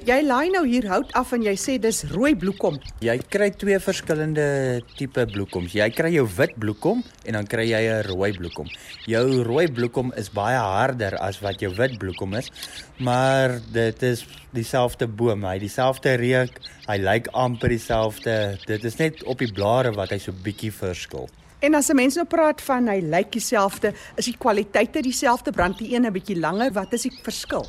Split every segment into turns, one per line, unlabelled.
Jy laai nou hier hout af en jy sê dis rooi bloekom.
Jy kry twee verskillende tipe bloekoms. Jy kry jou wit bloekom en dan kry jy 'n rooi bloekom. Jou rooi bloekom is baie harder as wat jou wit bloekom is, maar dit is dieselfde boom. Hy dieselfde reuk, hy lyk amper dieselfde. Dit is net op die blare wat hy so bietjie verskil.
En as 'n mens nou praat van hy lyk dieselfde, is die kwaliteite dieselfde, brand die een 'n bietjie langer, wat is die verskil?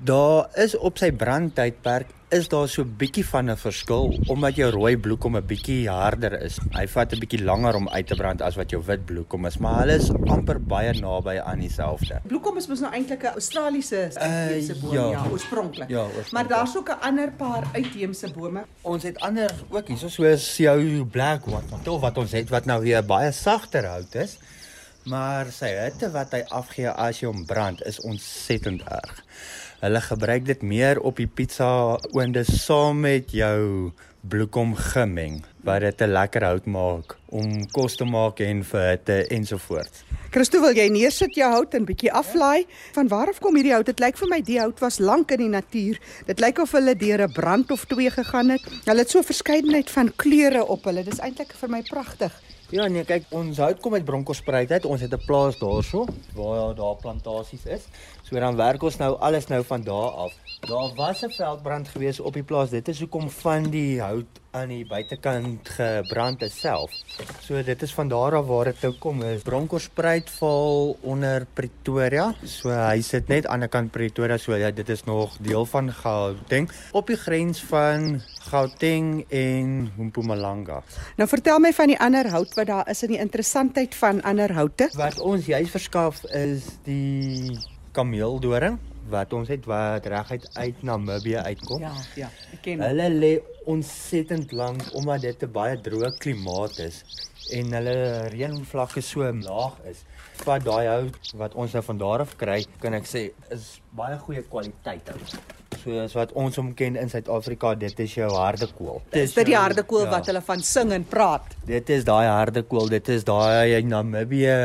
Daar is op sy brandtydperk is daar so 'n bietjie van 'n verskil omdat jou rooi bloekom 'n bietjie harder is. Hy vat 'n bietjie langer om uit te brand as wat jou wit bloekom is, maar hulle is amper baie naby aan dieselfde.
Bloekom is mos nou eintlik 'n Australiese uitheemse boom,
ja.
ja, oorspronklik.
Ja, oorspronklik.
Maar daar's ook 'n ander paar uitheemse bome.
Ons het ander ook hier soos jou black water wat ons het wat nou weer baie sagter hout is. Maar sy hitte wat hy afgee as jy hom brand is ontsettend erg. Hulle gebruik dit meer op die pizza oonde saam met jou bloekom gemeng wat dit 'n lekker hout maak om kos te maak en vir hitte ensovoorts.
Christo, wil jy neersit jou hout en bietjie aflaai? Van waar af kom hierdie hout? Dit lyk vir my die hout was lank in die natuur. Dit lyk of hulle deur 'n brand of twee gegaan het. Hulle het so verskeidenheid van kleure op hulle. Dis eintlik vir my pragtig.
Ja nee, kyk, ons hout kom uit Bronkhorstspruit uit. Ons het 'n plaas daarso waar daar plantasies is. So dan werk ons nou alles nou van daar af. Daar was 'n veldbrand gewees op die plaas. Dit is hoekom van die hout aan die buitekant gebrand het self. So dit is van daar af waar dit nou kom. Is Bronkhorstspruit val onder Pretoria. So hy sit net aan die kant Pretoria. So ja, dit is nog deel van Gauteng op die grens van Gauteng en Mpumalanga.
Nou vertel my van die ander hout wat daar is in die interessantheid van ander houte.
Wat ons juis verskaf is die kameeldoring wat ons het wat reguit uit Namibië uitkom.
Ja, ja, ek ken.
Hulle lê ontsettend lank omdat dit 'n baie droë klimaat is en hulle reënvlakke so laag is. Wat daai hout wat ons nou van daar af kry, kan ek sê is baie goeie kwaliteit hout. Soos wat ons hom ken in Suid-Afrika, dit is jou harde kool.
Dis dit die harde kool
ja.
wat hulle van sing en praat.
Dit is daai harde kool, dit is daai Namibië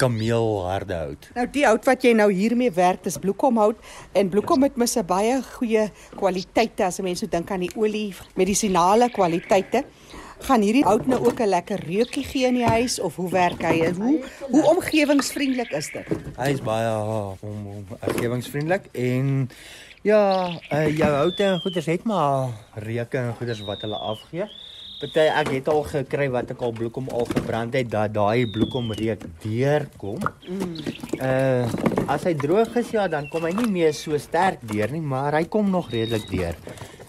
kameel harde hout.
Nou die hout wat jy nou hiermee werk, dis bloekomhout en bloekom het mis 'n baie goeie kwaliteite as 'n mens so dink aan die olie, medisinale kwaliteite. Gaan hierdie hout nou ook 'n lekker reukie gee in die huis of hoe werk hy? En hoe hoe omgewingsvriendelik is dit?
Hy is baie om omgewingsvriendelik en ja, uh, jou houte en goeders het maar reuke en goeders wat hulle afgee. Party ek het al gekry wat ek al bloekom al gebrand het dat daai bloekom reuk deurkom. Uh as hy droog is ja, dan kom hy nie meer so sterk deur nie, maar hy kom nog redelik deur.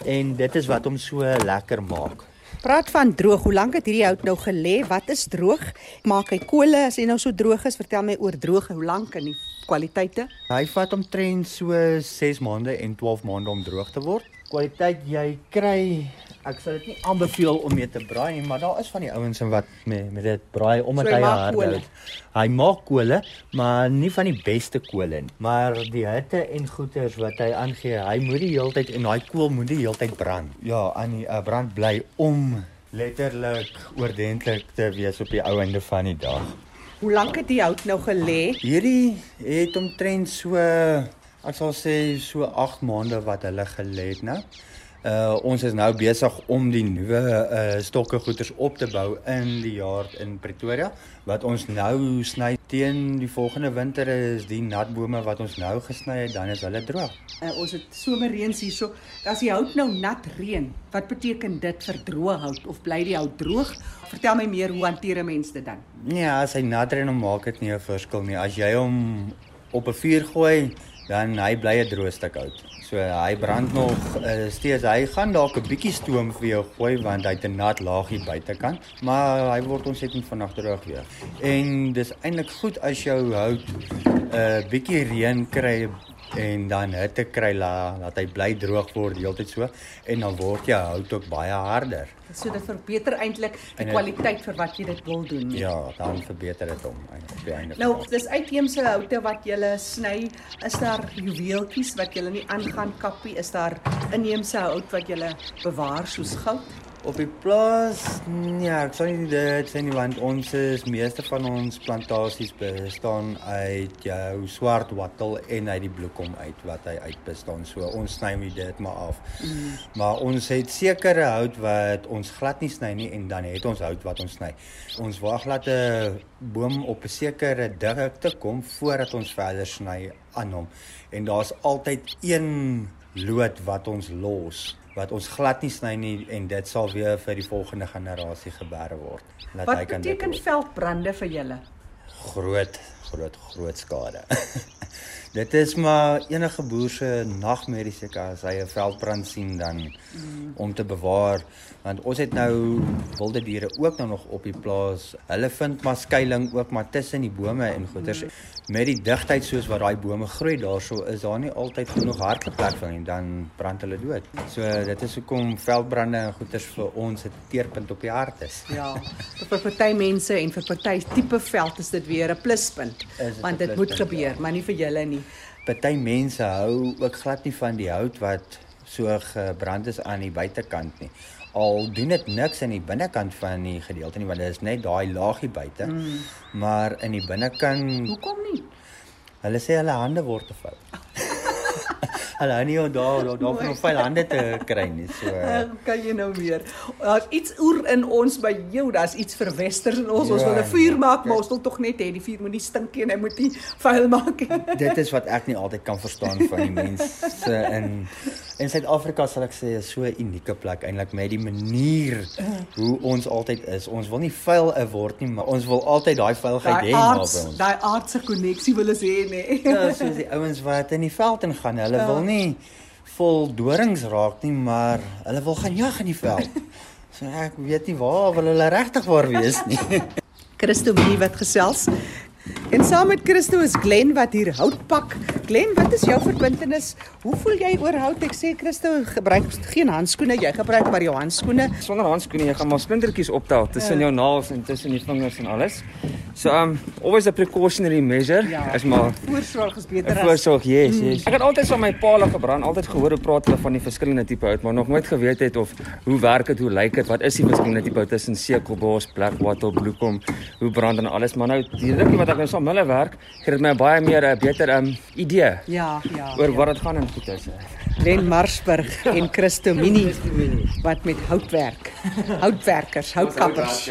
En dit is wat hom so lekker maak.
Praat van droog. Hoe lank het hierdie hout nou gelê? Wat is droog? Maak hy kole as hy nou so droog is? Vertel my oor droog. Hoe lank en die kwaliteite?
Hy vat omtrent so 6 maande en 12 maande om droog te word. Kwaliteit jy kry, ek sal dit nie aanbeveel om mee te braai nie, maar daar is van die ouens en wat met met dit braai omdat
So hy
hard hout. Hy maak kole, maar nie van die beste kole nie. Maar die hitte en goeters wat hy aangee, hy moet die heeltyd en daai kool moet die heeltyd brand. Ja, aan die uh, brand bly om letterlik oordentlik te wees op die ou einde van die dag.
Hoe lank het die hout nou gelê?
Hierdie het omtrent so ek sal sê so 8 maande wat hulle gelê het nou. Uh ons is nou besig om die nuwe uh stokke goeders op te bou in die yard in Pretoria wat ons nou sny teen die volgende winter is die natbome wat ons nou gesny het dan is hulle droog.
Uh, ons het somerreëns hierso. As die hout nou nat reën, wat beteken dit vir droë hout of bly die hout droog? Vertel my meer hoe hanteer 'n mens dit dan?
Nee, as hy nat reën maak dit nie 'n verskil nie. As jy hom op 'n vuur gooi, dan hy bly 'n droë stuk hout. So hy brand nog uh, steeds. Hy gaan dalk 'n bietjie stoom vir jou gooi want hy het 'n nat laagie buitekant, maar hy word ontsettend vinnig droog weer. En dis eintlik goed as jou hout 'n uh, bietjie reën kry en dan hitte kry la dat hy bly droog word heeltyd so en dan word jou hout ook baie harder.
So dit verbeter eintlik die
En
kwaliteit vir wat jy dit wil doen.
Ja, dan verbeter dit hom eintlik op die einde.
Nou, dis uitheemse houte wat jy sny. Is daar juweeltjies wat jy nie aan gaan kappie? Is daar inheemse hout wat jy bewaar soos goud?
Op die plaas, nee, ek sal nie dit sê nie want ons is meeste van ons plantasies bestaan uit jou swart wattel en uit die bloekom uit wat hy uit bestaan. So ons sny nie dit maar af. Mm. Maar ons het sekere hout wat ons glad nie sny nie en dan het ons hout wat ons sny. Ons wag laat 'n boom op 'n sekere dikte kom voordat ons verder sny aan hom. En daar's altyd een lood wat ons los wat ons glad nie sny nie en dit sal weer vir die volgende generasie geberg word.
Laat hy kan Wat beteken veldbrande vir julle?
Groot, groot, groot skade. dit is maar enige boer se nagmerrie seker as hy 'n veldbrand sien dan mm. om te bewaar want ons het nou wilde diere ook nou nog op die plaas. Hulle vind maar skuilings ook maar tussen die bome en goeters. Mm met die digtheid soos wat daai bome groei daarso is daar nie altyd genoeg harde plek vir nie dan brand hulle dood. So dit is hoekom veldbrande en goeters vir ons 'n teerpunt op die hart is.
Ja. vir party mense en vir party tipe veld is dit weer 'n pluspunt want dit moet gebeur, ja. maar nie vir julle nie.
Party mense hou ook glad nie van die hout wat so gebrand is aan die buitekant nie al doen dit niks in die binnekant van die gedeelte nie want dit is net daai laagie buite. Mm. Maar in die binnekant
Hoekom nie?
Hulle sê hulle hande word te fout. Hulle nie daar daar daar van veel hande te kry nie. So
kan jy nou weer. Daar's iets oer in ons by jou. Daar's iets verwesters in ons. Ja, ons wil 'n vuur maak, maar ons wil tog net hê die vuur moet nie stink en hy moet nie vuil maak nie.
Dit is wat ek nie altyd kan verstaan van die mense in in Suid-Afrika sal ek sê is so 'n unieke plek eintlik met die manier hoe ons altyd is. Ons wil nie vuil word nie, maar ons wil altyd daai vuilheid hê
naby ons. Daai aardse koneksie wil ons hê nê.
Ja, soos die ouens wat in die veld ingaan, hulle ja. wil nie vol dorings raak nie, maar hulle wil gaan jag in die veld. So ek weet nie waar wil hulle regtig waar wees nie.
Christo wie wat gesels. En saam met Christo is Glen wat hier hout pak. Glen, wat is jou verbintenis? Hoe voel jy oor hout? Ek sê Christo gebruik geen handskoene, jy gebruik maar jou handskoene.
Sonder handskoene, jy gaan maar splintertjies optel tussen ja. jou naels en tussen die vingers en alles. So um always a precautionary measure. Ja,
is maar voorsorg is beter
as Voorsorg, yes, mm. yes. Ek het altyd van my pa al gebrand, altyd gehoor hoe praat hulle van die verskillende tipe hout, maar nog nooit geweet het of hoe werk dit, hoe lyk dit, wat is die verskillende tipe hout tussen sekelbos, black wattle, bloekom, hoe brand en alles. Maar nou die rukkie wat ek nou saam hulle werk, gee dit my baie meer 'n beter um idee.
Ja, ja.
Oor
ja.
wat dit gaan in goed is.
Len Marsburg en Christo Mini wat met hout werk. Houtwerkers, houtkappers.